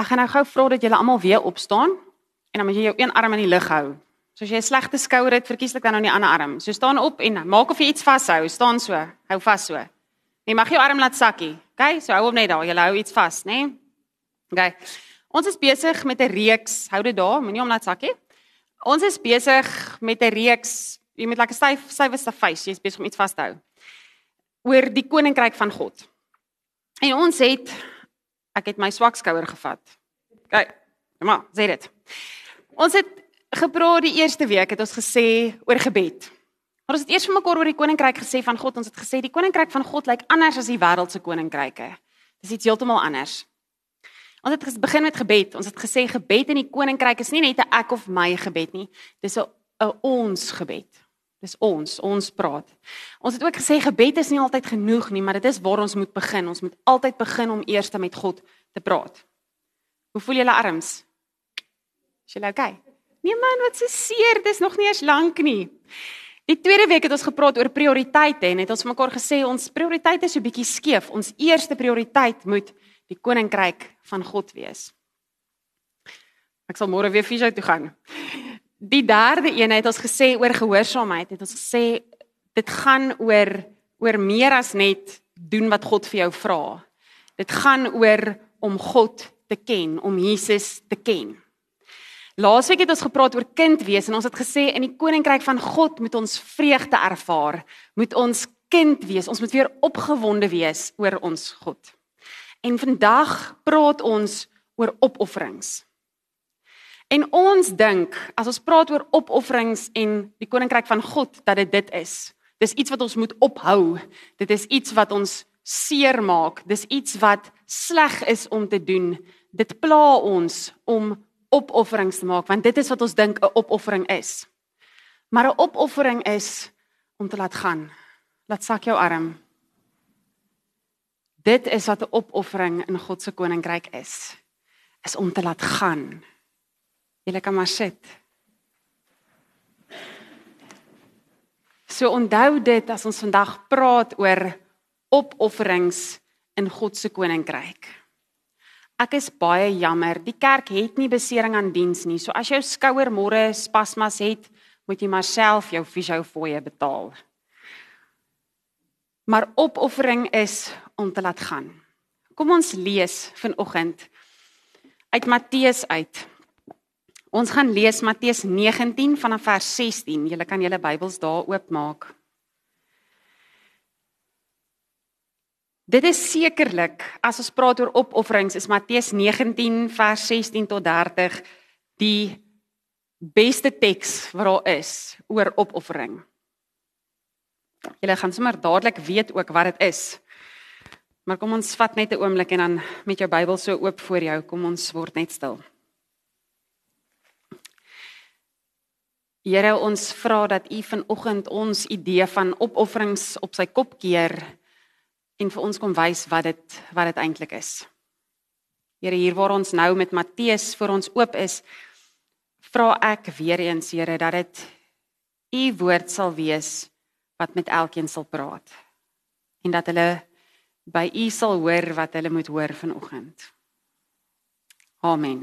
Ek gaan nou gou vra dat julle almal weer opstaan en dan moet jy jou een arm in die lug hou. So as jy 'n slegte skouer het, verkieslik dan nou die ander arm. So staan op en maak of jy iets vashou. Staan so. Hou vas so. Jy mag jou arm laat sakkie. OK? So hou hom net daar. Jy hou iets vas, né? Nee? OK. Ons is besig met 'n reeks. Hou dit daar. Moenie hom laat sakkie. Ons is besig met 'n reeks. Jy moet lekker styf styf is face. Jy's besig om iets vas te hou. Oor die koninkryk van God. En ons het ek het my swak skouer gevat. OK. Maar sê dit. Ons het gepraat die eerste week het ons gesê oor gebed. Maar ons het eers vir mekaar oor die koninkryk gesê van God. Ons het gesê die koninkryk van God lyk anders as die wêreldse koninkryke. Dis iets heeltemal anders. Ons het begin met gebed. Ons het gesê gebed in die koninkryk is nie net 'n ek of my gebed nie. Dis 'n ons gebed. Dis ons, ons praat. Ons het ook gesê gebed is nie altyd genoeg nie, maar dit is waar ons moet begin. Ons moet altyd begin om eers met God te praat. Hoe voel julle arms? Is julle okay? Nee man, wat se seer, dis nog nie eens lank nie. Die tweede week het ons gepraat oor prioriteite en het ons mekaar gesê ons prioriteite is so bietjie skeef. Ons eerste prioriteit moet die koninkryk van God wees. Ek sal môre weer fisio toe gaan. Die derde een het ons gesê oor gehoorsaamheid. Het ons gesê dit gaan oor oor meer as net doen wat God vir jou vra. Dit gaan oor om God te ken, om Jesus te ken. Laasweek het ons gepraat oor kind wees en ons het gesê in die koninkryk van God moet ons vreugde ervaar, moet ons kind wees, ons moet weer opgewonde wees oor ons God. En vandag praat ons oor opofferings. En ons dink as ons praat oor opofferings en die koninkryk van God dat dit dit is. Dis iets wat ons moet ophou. Dit is iets wat ons seermaak. Dis iets wat sleg is om te doen. Dit pla ons om opofferings te maak want dit is wat ons dink 'n opoffering is. Maar 'n opoffering is om te laat gaan. Laat sak jou arm. Dit is wat 'n opoffering in God se koninkryk is. Is om te laat gaan. Jy kan maar sit. So onthou dit as ons vandag praat oor opofferings in God se koninkryk. Ek is baie jammer. Die kerk het nie besering aan diens nie. So as jou skouer môre spasmas het, moet jy maar self jou fisio fooie betaal. Maar opoffering is om te laat gaan. Kom ons lees vanoggend uit Matteus uit. Ons gaan lees Matteus 19 vanaf vers 16. Julle kan julle Bybels daar oopmaak. Dit is sekerlik as ons praat oor opofferings is Matteus 19 vers 16 tot 30 die beste teks wat daar is oor opoffering. Julle gaan sommer dadelik weet ook wat dit is. Maar kom ons vat net 'n oomblik en dan met jou Bybel so oop voor jou, kom ons word net stil. Here, ons vra dat U vanoggend ons idee van opofferings op sy kop keer en vir ons kom wys wat dit wat dit eintlik is. Here hier waar ons nou met Matteus vir ons oop is, vra ek weer eens Here dat dit u woord sal wees wat met elkeen sal praat en dat hulle by u sal hoor wat hulle moet hoor vanoggend. Amen.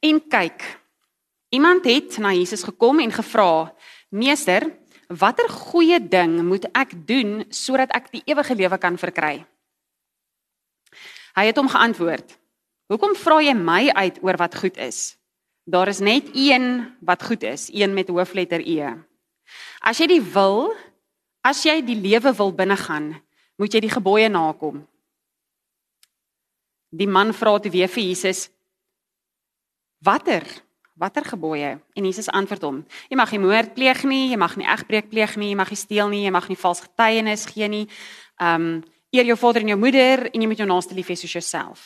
En kyk, iemand het na Jesus gekom en gevra: "Meester, watter goeie ding moet ek doen sodat ek die ewige lewe kan verkry? Hy het hom geantwoord: Hoekom vra jy my uit oor wat goed is? Daar is net een wat goed is, een met hoofletter E. As jy die wil, as jy die lewe wil binnegaan, moet jy die gebooie nakom. Die man vra toe weer vir Jesus: Watter Watter gebooie? En Jesus antwoord hom: Jy mag nie moord pleeg nie, jy mag nie egbreek pleeg nie, jy mag nie steel nie, jy mag nie vals getuienis gee nie. Um eer jou vader en jou moeder en jy moet jou naaste lief hê soos jouself.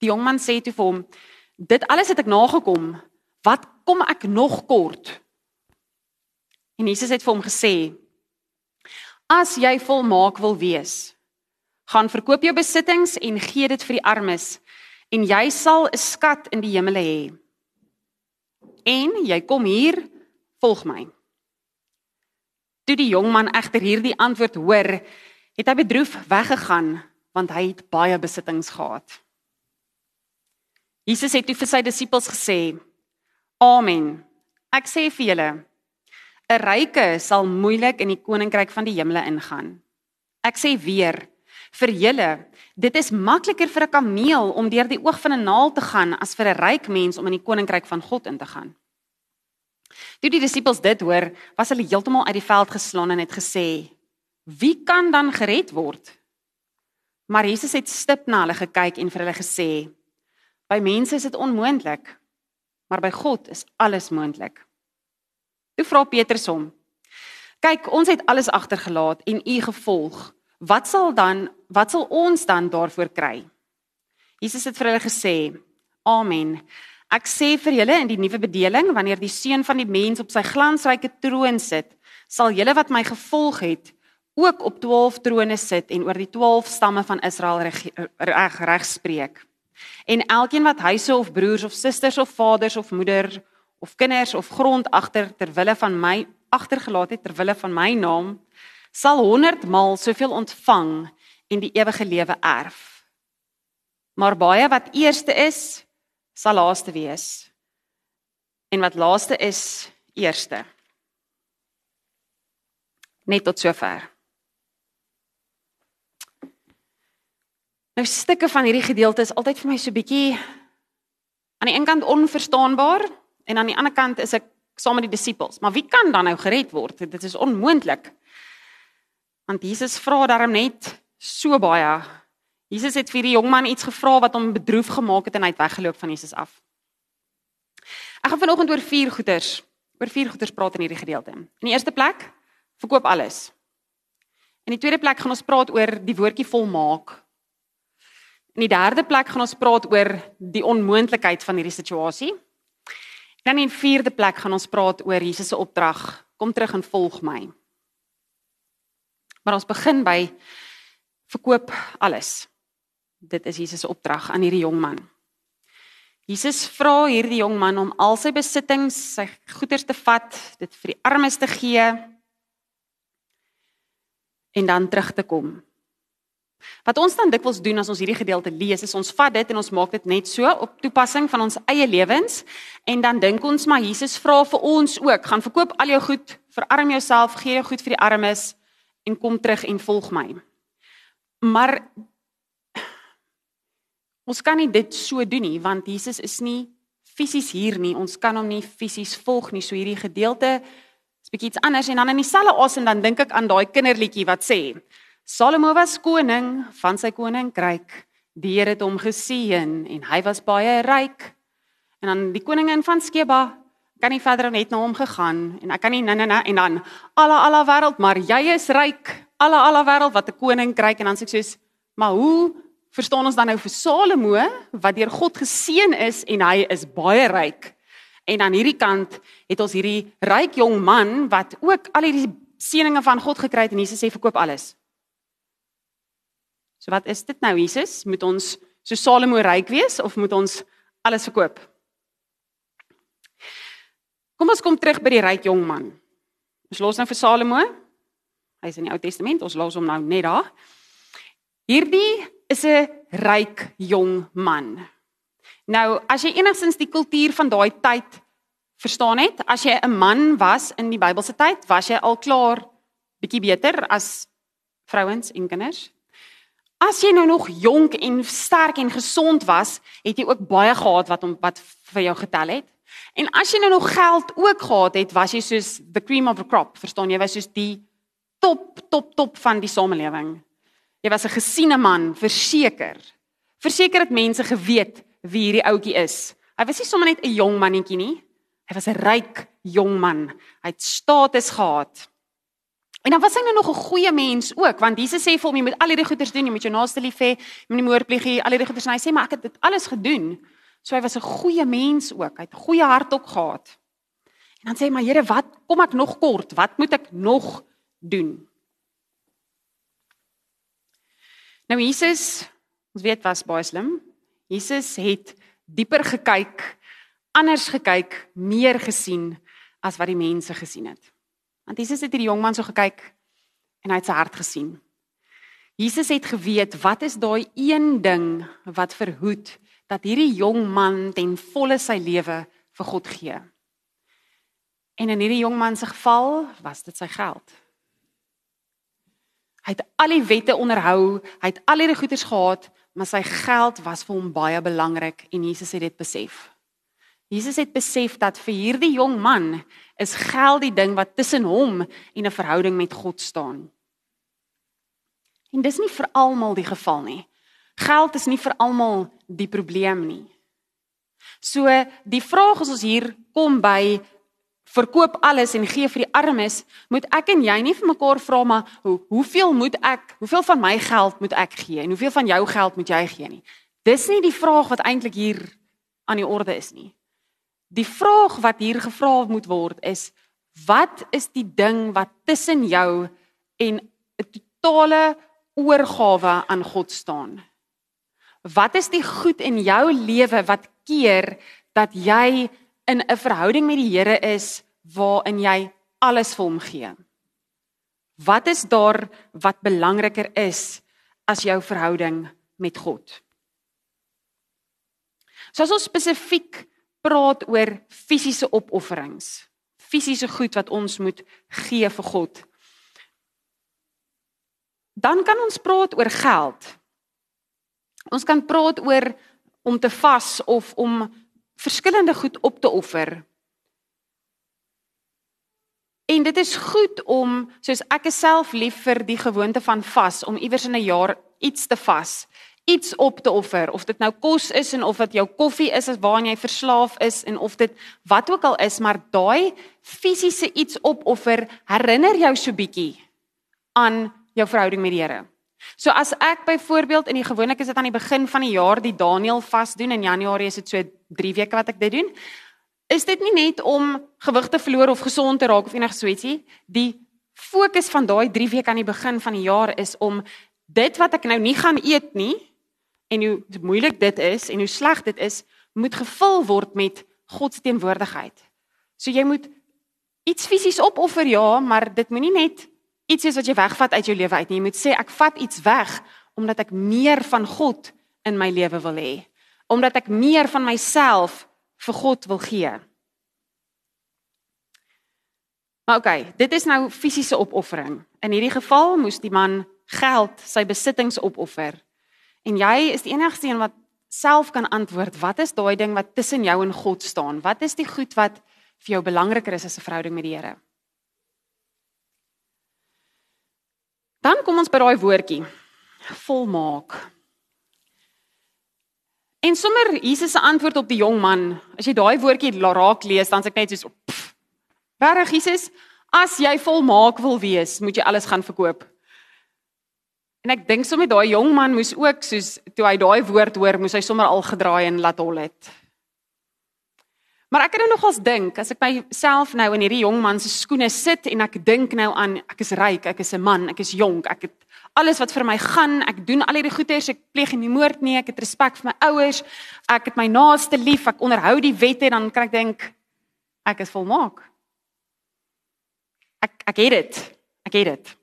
Die jong man sê toe vir hom: Dit alles het ek nagekom. Wat kom ek nog kort? En Jesus het vir hom gesê: As jy volmaak wil wees, gaan verkoop jou besittings en gee dit vir die armes en jy sal 'n skat in die hemel hê en jy kom hier volg my. Toe die jong man egter hierdie antwoord hoor, het hy bedroef weggegaan want hy het baie besittings gehad. Jesus het toe vir sy disippels gesê: "Amen. Ek sê vir julle, 'n ryke sal moeilik in die koninkryk van die hemele ingaan. Ek sê weer, vir julle, dit is makliker vir 'n kameel om deur die oog van 'n naald te gaan as vir 'n ryk mens om in die koninkryk van God in te gaan." Toe die disippels dit hoor, was hulle heeltemal uit die veld geslaan en het gesê: "Wie kan dan gered word?" Maar Jesus het stip na hulle gekyk en vir hulle gesê: "By mense is dit onmoontlik, maar by God is alles moontlik." Toe vra Petrus hom: "Kyk, ons het alles agtergelaat en U gevolg. Wat sal dan wat sal ons dan daarvoor kry?" Jesus het vir hulle gesê: "Amen. Ek sê vir julle in die nuwe bedeling, wanneer die seun van die mens op sy glansryke troon sit, sal julle wat my gevolg het, ook op 12 trone sit en oor die 12 stamme van Israel reg reg, reg spreek. En elkeen wat huise of broers of susters of vaders of moeder of kinders of grond agter ter wille van my agtergelaat het ter wille van my naam, sal 100 maal soveel ontvang en die ewige lewe erf. Maar baie wat eerste is, sal laaste wees. En wat laaste is, eerste. Net tot sover. Nou stukke van hierdie gedeelte is altyd vir my so bietjie aan die een kant onverstaanbaar en aan die ander kant is ek saam met die disippels. Maar wie kan dan nou gered word? Dit is onmoontlik. Want Jesus vra daarom net so baie. Jesus het vir die jong man iets gevra wat hom bedroef gemaak het en hy het weggeloop van Jesus af. Ek gaan vanoggend oor vier goeters, oor vier goeters praat in hierdie gedeelte. In die eerste plek, verkoop alles. In die tweede plek gaan ons praat oor die woordjie volmaak. In die derde plek gaan ons praat oor die onmoontlikheid van hierdie situasie. Dan in vierde plek gaan ons praat oor Jesus se opdrag: Kom terug en volg my. Maar ons begin by verkoop alles. Dit is Jesus se opdrag aan hierdie jong man. Jesus vra hierdie jong man om al sy besittings, sy goederes te vat, dit vir die armes te gee en dan terug te kom Wat ons dan dikwels doen as ons hierdie gedeelte lees, is ons vat dit en ons maak dit net so op toepassing van ons eie lewens en dan dink ons maar Jesus vra vir ons ook, gaan verkoop al jou goed, verarm jouself, gee jou goed vir die armes en kom terug en volg my. Maar ons kan nie dit so doen nie want Jesus is nie fisies hier nie. Ons kan hom nie fisies volg nie. So hierdie gedeelte is bietjie iets anders en dan in dieselfde asem dan dink ek aan daai kinderliedjie wat sê Salomo was koning van sy koninkryk. Die Here het hom geseën en hy was baie ryk. En dan die koningin van Skeba kan nie verder net na hom gegaan en ek kan nie nee nee nee en dan alla alla wêreld, maar jy is ryk. Alla alla wêreld wat 'n koninkryk en dan sê ek soos, maar hoe verstaan ons dan nou vir Salomo wat deur God geseën is en hy is baie ryk? En aan hierdie kant het ons hierdie ryk jong man wat ook al hierdie seëninge van God gekry het en Jesus sê verkoop alles. So wat is dit nou Jesus? Moet ons so Salomo ryk wees of moet ons alles verkoop? Kom ons kom terug by die ryk jong man. Ons los nou vir Salomo. Hy's in die Ou Testament, ons los hom nou net daar. Hierdie is 'n ryk jong man. Nou, as jy enigstens die kultuur van daai tyd verstaan het, as jy 'n man was in die Bybelse tyd, was jy al klaar bietjie beter as vrouens en kinders. As jy nou nog jonk en sterk en gesond was, het jy ook baie gehad wat om wat vir jou getel het. En as jy nou nog geld ook gehad het, was jy soos the cream of the crop, verstaan jy? Was soos die top top top van die samelewing. Jy was 'n gesiene man, verseker. Verseker het mense geweet wie hierdie ouetjie is. Hy was nie sommer net 'n jong mannetjie nie. Hy was 'n ryk jong man. Hy het status gehad. En dan was hy nou nog 'n goeie mens ook, want Jesus sê vir hom jy moet al hierdie goeders doen, jy moet jou naaste lief hê, jy moet nie moord pleeg nie, al hierdie goeders en hy sê maar ek het dit alles gedoen. So hy was 'n goeie mens ook. Hy het 'n goeie hart ook gehad. En dan sê hy maar Here, wat kom ek nog kort? Wat moet ek nog doen? Nou Jesus, ons weet was baie slim. Jesus het dieper gekyk, anders gekyk, meer gesien as wat die mense gesien het. Want Jesus het hierdie jong man so gekyk en hy het sy hart gesien. Jesus het geweet wat is daai een ding wat verhoed dat hierdie jong man ten volle sy lewe vir God gee. En in hierdie jong man se geval was dit sy geld. Hy het al die wette onderhou, hy het al hierdie goederes gehad, maar sy geld was vir hom baie belangrik en Jesus het dit besef. Jesus het besef dat vir hierdie jong man is geld die ding wat tussen hom en 'n verhouding met God staan. En dis nie vir almal die geval nie. Geld is nie vir almal die probleem nie. So die vraag as ons hier kom by verkoop alles en gee vir die armes, moet ek en jy nie vir mekaar vra maar hoe, hoeveel moet ek, hoeveel van my geld moet ek gee en hoeveel van jou geld moet jy gee nie. Dis nie die vraag wat eintlik hier aan die orde is nie. Die vraag wat hier gevra moet word is wat is die ding wat tussen jou en 'n totale oorgawe aan God staan? Wat is die goed in jou lewe wat keer dat jy in 'n verhouding met die Here is waarin jy alles vir hom gee. Wat is daar wat belangriker is as jou verhouding met God? So as ons spesifiek praat oor fisiese opofferings, fisiese goed wat ons moet gee vir God. Dan kan ons praat oor geld. Ons kan praat oor om te vas of om verskillende goed op te offer. En dit is goed om soos ek self lief vir die gewoonte van vas om iewers in 'n jaar iets te vas, iets op te offer of dit nou kos is en of dit jou koffie is as waaraan jy verslaaf is en of dit wat ook al is, maar daai fisiese iets opoffer herinner jou so bietjie aan jou verhouding met die Here. So as ek byvoorbeeld in die gewoonlik is dit aan die begin van die jaar die Daniel vas doen in Januarie is dit so 3 weke wat ek dit doen. Is dit nie net om gewig te verloor of gesond te raak of enigiets so ietsie? Die fokus van daai 3 weke aan die begin van die jaar is om dit wat ek nou nie gaan eet nie en hoe moeilik dit is en hoe sleg dit is, moet gevul word met God se teenwoordigheid. So jy moet iets fisies opoffer ja, maar dit moenie net iets is wat jy wegvat uit jou lewe uit nie. Jy moet sê ek vat iets weg omdat ek meer van God in my lewe wil hê. Omdat ek meer van myself vir God wil gee. Maar oké, okay, dit is nou fisiese opoffering. In hierdie geval moes die man geld, sy besittings opoffer. En jy is die enigste een wat self kan antwoord, wat is daai ding wat tussen jou en God staan? Wat is die goed wat vir jou belangriker is as 'n verhouding met die Here? Dan kom ons by daai woordjie volmaak. En sommer Jesus se antwoord op die jong man, as jy daai woordjie raak lees, dan sê ek net soos Regtig Jesus, as jy volmaak wil wees, moet jy alles gaan verkoop. En ek dink sommer daai jong man moes ook soos toe hy daai woord hoor, moes hy sommer al gedraai en laat hol het. Maar ek het nou nogals dink as ek myself nou in hierdie jong man se skoene sit en ek dink nou aan ek is ryk, ek is 'n man, ek is jonk, ek het alles wat vir my gaan, ek doen al hierdie goeders, ek pleeg nie moord nie, ek het respek vir my ouers, ek het my naaste lief, ek onderhou die wette, dan kan ek dink ek is volmaak. Ek ek het dit. Ek het dit.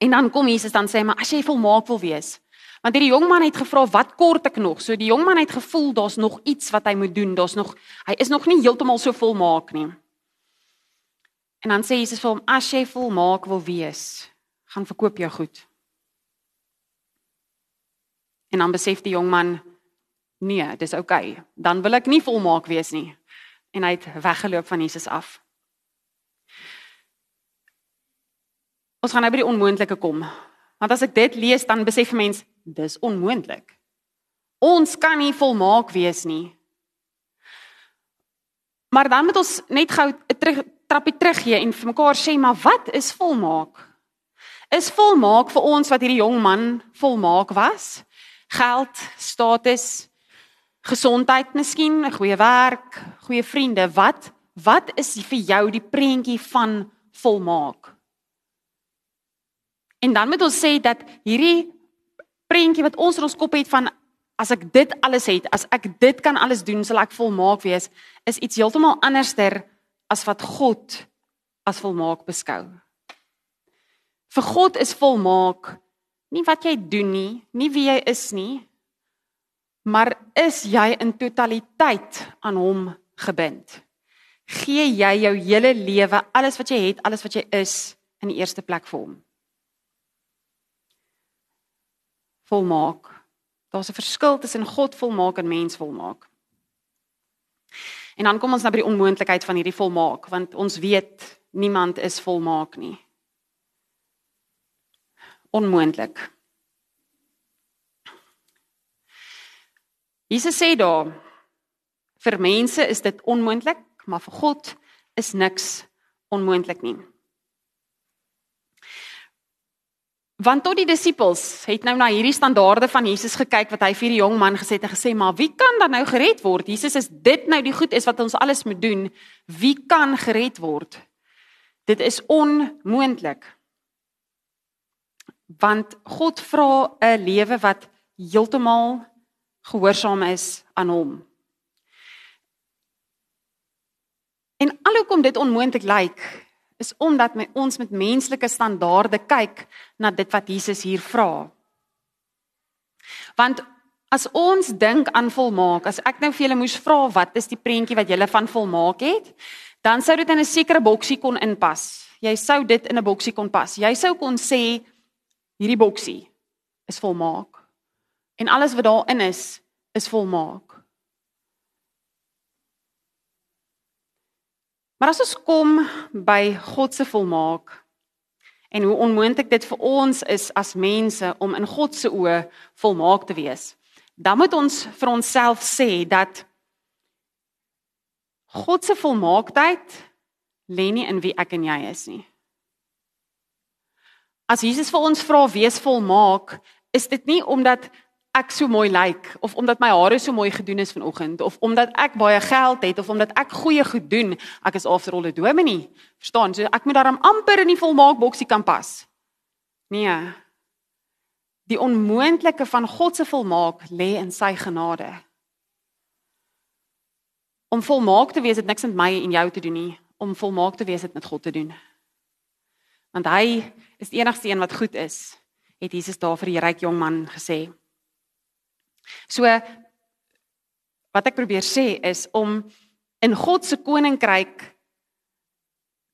En dan kom Jesus dan sê maar as jy volmaak wil wees, Want hierdie jong man het gevra wat kort ek nog? So die jong man het gevoel daar's nog iets wat hy moet doen. Daar's nog hy is nog nie heeltemal so volmaak nie. En dan sê Jesus vir hom as jy volmaak wil wees, gaan verkoop jou goed. En dan besef die jong man nee, dis oukei. Okay. Dan wil ek nie volmaak wees nie. En hy het weggeloop van Jesus af. Ons gaan nou by die onmoontlike kom. Want as ek dit lees dan besef 'n mens dis onmoontlik. Ons kan nie volmaak wees nie. Maar dan moet ons net gou 'n trappie terug gee en vir mekaar sê maar wat is volmaak? Is volmaak vir ons wat hierdie jong man volmaak was? Geld, status, gesondheid miskien, 'n goeie werk, goeie vriende. Wat wat is vir jou die prentjie van volmaak? En dan moet ons sê dat hierdie prentjie wat ons in ons kop het van as ek dit alles het, as ek dit kan alles doen, sal ek volmaak wees, is iets heeltemal anderster as wat God as volmaak beskou. Vir God is volmaak Nie wat jy doen nie, nie wie jy is nie, maar is jy in totaliteit aan hom gebind? Gee jy jou hele lewe, alles wat jy het, alles wat jy is in die eerste plek vir hom? Volmaak. Daar's 'n verskil tussen God volmaak en mens volmaak. En dan kom ons nou by die onmoontlikheid van hierdie volmaak, want ons weet niemand is volmaak nie. Onmoontlik. Jesus sê daar vir mense is dit onmoontlik, maar vir God is niks onmoontlik nie. Want tot die disippels het nou na hierdie standaarde van Jesus gekyk wat hy vir die jong man gesê het en gesê maar wie kan dan nou gered word? Jesus is dit nou die goed is wat ons alles moet doen. Wie kan gered word? Dit is onmoontlik. Want God vra 'n lewe wat heeltemal gehoorsaam is aan hom. En alhoewel dit onmoontlik lyk, is omdat my, ons met menslike standaarde kyk na dit wat Jesus hier vra. Want as ons dink aan volmaak, as ek nou vir julle moes vra wat is die prentjie wat julle van volmaak het, dan sou dit in 'n sekere boksie kon inpas. Jy sou dit in 'n boksie kon pas. Jy sou kon sê hierdie boksie is volmaak. En alles wat daarin is, is volmaak. Maar as ons kom by God se volmaak en hoe onmoontlik dit vir ons is as mense om in God se oë volmaak te wees, dan moet ons vir onsself sê dat God se volmaaktheid lê nie in wie ek en jy is nie. As Jesus vir ons vra wees volmaak, is dit nie omdat ek so mooi lyk like, of omdat my hare so mooi gedoen is vanoggend of omdat ek baie geld het of omdat ek goeie goed doen, ek is after all 'n dominee. Verstaan? So ek moet daarom amper in die volmaak boksie kan pas. Nee. Die onmoontlike van God se volmaak lê in sy genade. Om volmaak te wees het niks met my en jou te doen nie. Om volmaak te wees het met God te doen. Want hy is die enigste een wat goed is, het Jesus daar vir die ryk jong man gesê. So wat ek probeer sê is om in God se koninkryk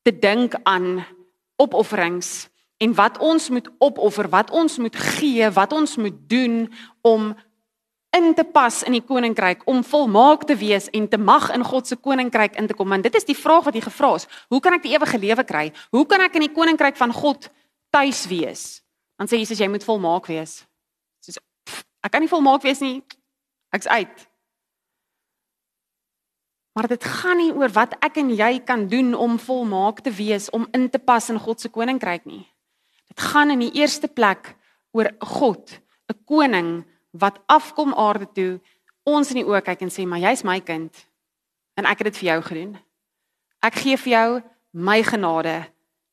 te dink aan opofferings en wat ons moet opoffer, wat ons moet gee, wat ons moet doen om in te pas in die koninkryk, om volmaak te wees en te mag in God se koninkryk in te kom. Want dit is die vraag wat jy gevra het. Hoe kan ek die ewige lewe kry? Hoe kan ek in die koninkryk van God tuis wees? Dan sê Jesus jy moet volmaak wees. Ek kan nie volmaak wees nie. Ek's uit. Maar dit gaan nie oor wat ek en jy kan doen om volmaak te wees om in te pas in God se koninkryk nie. Dit gaan in die eerste plek oor God, 'n koning wat afkom aarde toe, ons in die oë kyk en sê, "Maar jy's my kind en ek het dit vir jou gedoen. Ek gee vir jou my genade.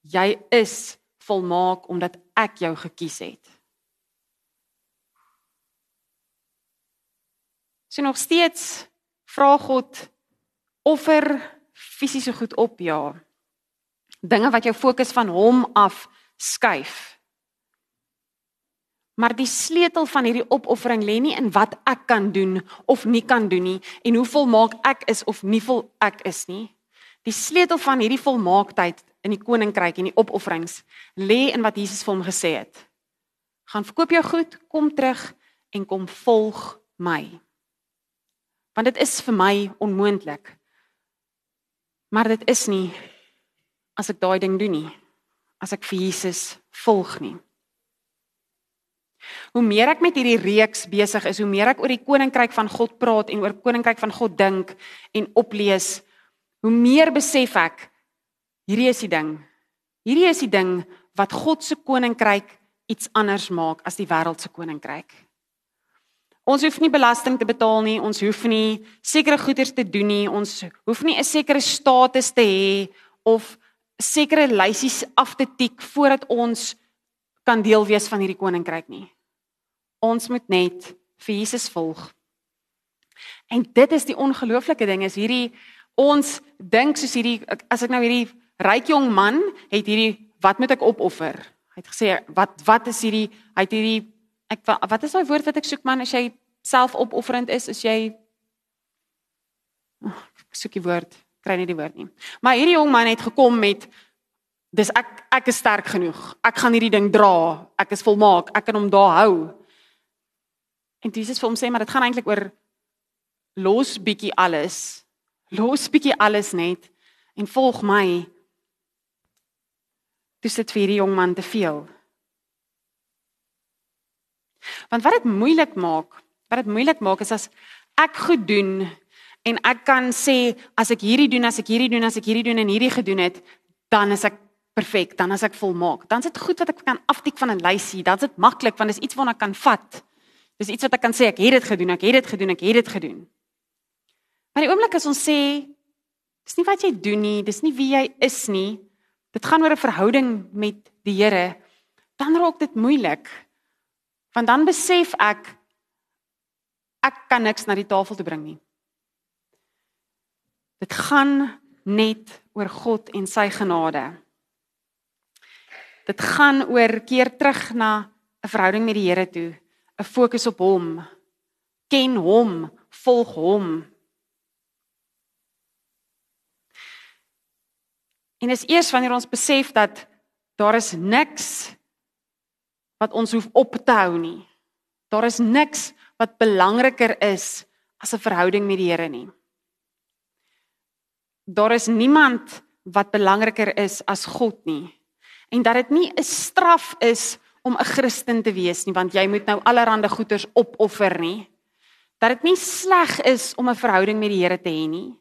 Jy is volmaak omdat ek jou gekies het." So nog steeds vra God offer fisiese goed op ja. Dinge wat jou fokus van hom af skuif. Maar die sleutel van hierdie opoffering lê nie in wat ek kan doen of nie kan doen nie en hoe volmaak ek is of nie vol ek is nie. Die sleutel van hierdie volmaaktheid in die koninkryk en die opofferings lê in wat Jesus vir hom gesê het. Gaan verkoop jou goed, kom terug en kom volg my want dit is vir my onmoontlik. Maar dit is nie as ek daai ding doen nie, as ek vir Jesus volg nie. Hoe meer ek met hierdie reeks besig is, hoe meer ek oor die koninkryk van God praat en oor koninkryk van God dink en oplees, hoe meer besef ek hierdie is die ding. Hierdie is die ding wat God se koninkryk iets anders maak as die wêreld se koninkryk. Ons hoef nie belasting te betaal nie, ons hoef nie sekere goederes te doen nie, ons hoef nie 'n sekere status te hê of sekere lysies af te tik voordat ons kan deel wees van hierdie koninkryk nie. Ons moet net vir Jesus volg. En dit is die ongelooflike ding is hierdie ons dink soos hierdie as ek nou hierdie ryk jong man het hierdie wat moet ek opoffer? Hy het gesê wat wat is hierdie hy het hierdie ek wat is daai woord wat ek soek man as jy selfopofferend is as jy oh, soek die woord kry nie die woord nie. Maar hierdie jong man het gekom met dis ek ek is sterk genoeg. Ek gaan hierdie ding dra. Ek is volmaak. Ek kan hom daar hou. En Jesus vir hom sê maar dit gaan eintlik oor los bietjie alles. Los bietjie alles net en volg my. Dis dit vir hierdie jong man te veel. Want wat dit moeilik maak, wat dit moeilik maak is as ek goed doen en ek kan sê as ek hierdie doen, as ek hierdie doen, as ek hierdie doen en hierdie gedoen het, dan is ek perfek, dan as ek volmaak. Dan is dit goed wat ek kan aftik van 'n lysie. Dan is dit maklik want dis iets waarna ek kan vat. Dis iets wat ek kan sê ek het dit gedoen, ek het dit gedoen, ek het dit gedoen. Maar die oomblik as ons sê dis nie wat jy doen nie, dis nie wie jy is nie. Dit gaan oor 'n verhouding met die Here. Dan raak dit moeilik. Want dan besef ek ek kan niks na die tafel toe bring nie. Dit gaan net oor God en sy genade. Dit gaan oor keer terug na 'n verhouding met die Here toe, 'n fokus op hom. Ken hom, volg hom. En is eers wanneer ons besef dat daar is niks wat ons hoef op te hou nie. Daar is niks wat belangriker is as 'n verhouding met die Here nie daar is niemand wat belangriker is as God nie. En dat dit nie 'n straf is om 'n Christen te wees nie, want jy moet nou allerlei goeders opoffer nie. Dat dit nie sleg is om 'n verhouding met die Here te hê nie.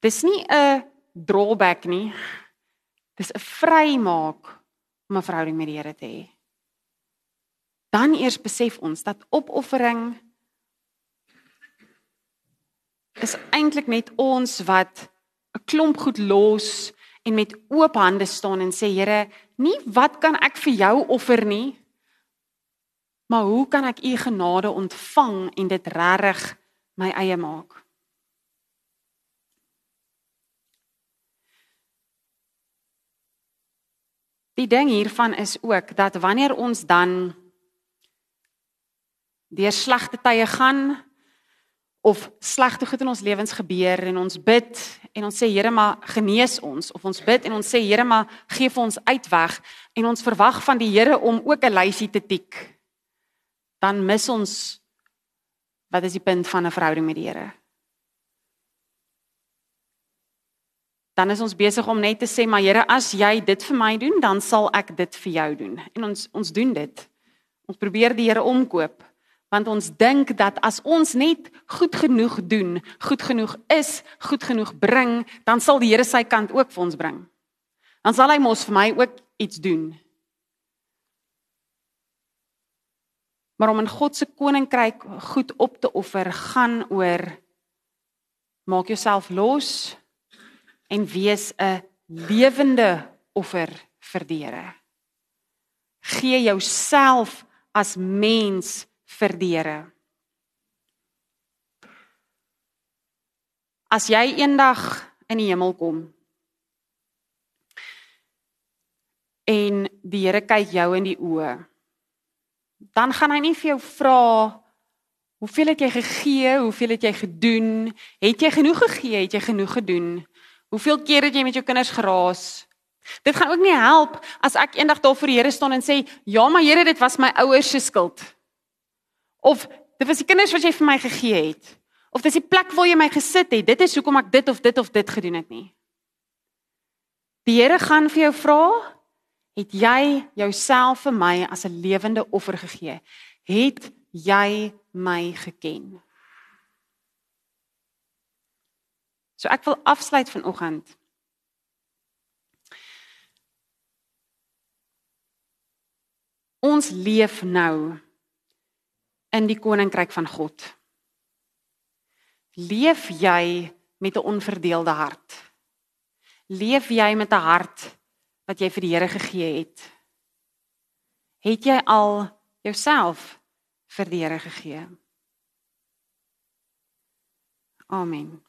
Dis nie 'n drawback nie. Dis 'n vrymaak om 'n verhouding met die Here te hê. Dan eers besef ons dat opoffering is eintlik net ons wat 'n klomp goed los en met oop hande staan en sê Here, nie wat kan ek vir jou offer nie, maar hoe kan ek u genade ontvang en dit regtig my eie maak? Die ding hiervan is ook dat wanneer ons dan deur slegte tye gaan of slegte goed in ons lewens gebeur en ons bid en ons sê Here maar genees ons. Of ons bid en ons sê Here maar gee vir ons uitweg. En ons verwag van die Here om ook 'n lysie te tik. Dan mis ons wat is die punt van 'n verhouding met die Here? Dan is ons besig om net te sê maar Here as jy dit vir my doen dan sal ek dit vir jou doen. En ons ons doen dit. Ons probeer die Here omkoop want ons dink dat as ons net goed genoeg doen, goed genoeg is, goed genoeg bring, dan sal die Here sy kant ook vir ons bring. Dan sal hy mos vir my ook iets doen. Maar om in God se koninkryk goed op te offer, gaan oor maak jouself los en wees 'n lewende offer vir die Here. Gee jouself as mens vir die Here. As jy eendag in die hemel kom en die Here kyk jou in die oë, dan gaan hy nie vir jou vra hoeveel het jy gegee, hoeveel het jy gedoen, het jy genoeg gegee, het jy genoeg gedoen? Hoeveel keer het jy met jou kinders geraas? Dit gaan ook nie help as ek eendag daar voor die Here staan en sê, "Ja, maar Here, dit was my ouers se skuld." Of dit was die kinders wat jy vir my gegee het. Of dis die plek waar jy my gesit het. Dit is hoekom ek dit of dit of dit gedoen het nie. Die Here gaan vir jou vra, het jy jouself vir my as 'n lewende offer gegee? Het jy my geken? So ek wil afsluit vanoggend. Ons leef nou in die koninkryk van God? Leef jy met 'n onverdeelde hart? Leef jy met 'n hart wat jy vir die Here gegee het? Het jy al jouself vir die Here gegee? Amen.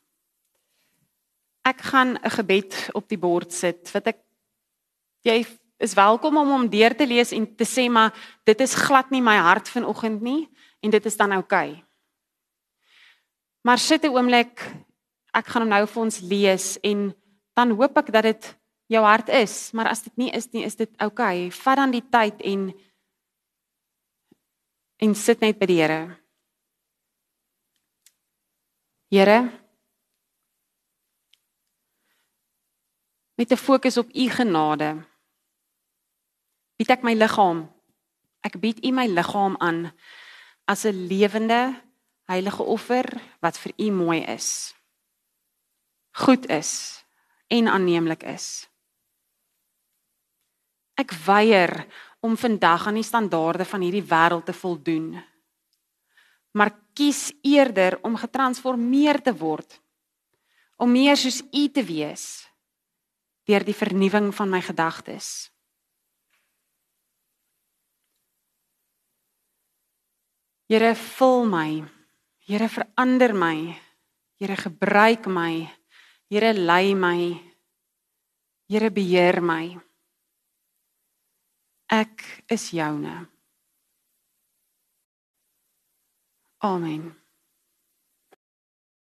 Ek gaan 'n gebed op die bord sit wat ek jy is welkom om hom deur te lees en te sê maar dit is glad nie my hart vanoggend nie en dit is dan oukei. Okay. Maar sit 'n oomblik, ek gaan hom nou vir ons lees en dan hoop ek dat dit jou hart is, maar as dit nie is nie, is dit oukei. Okay. Vat dan die tyd en en sit net by die Here. Here met 'n fokus op u genade bied ek my liggaam ek bied u my liggaam aan as 'n lewende heilige offer wat vir u mooi is goed is en aanneemlik is ek weier om vandag aan die standaarde van hierdie wêreld te voldoen maar kies eerder om getransformeer te word om meer soos u te wees deur die vernuwing van my gedagtes. Here vul my. Here verander my. Here gebruik my. Here lei my. Here beheer my. Ek is joune. Amen.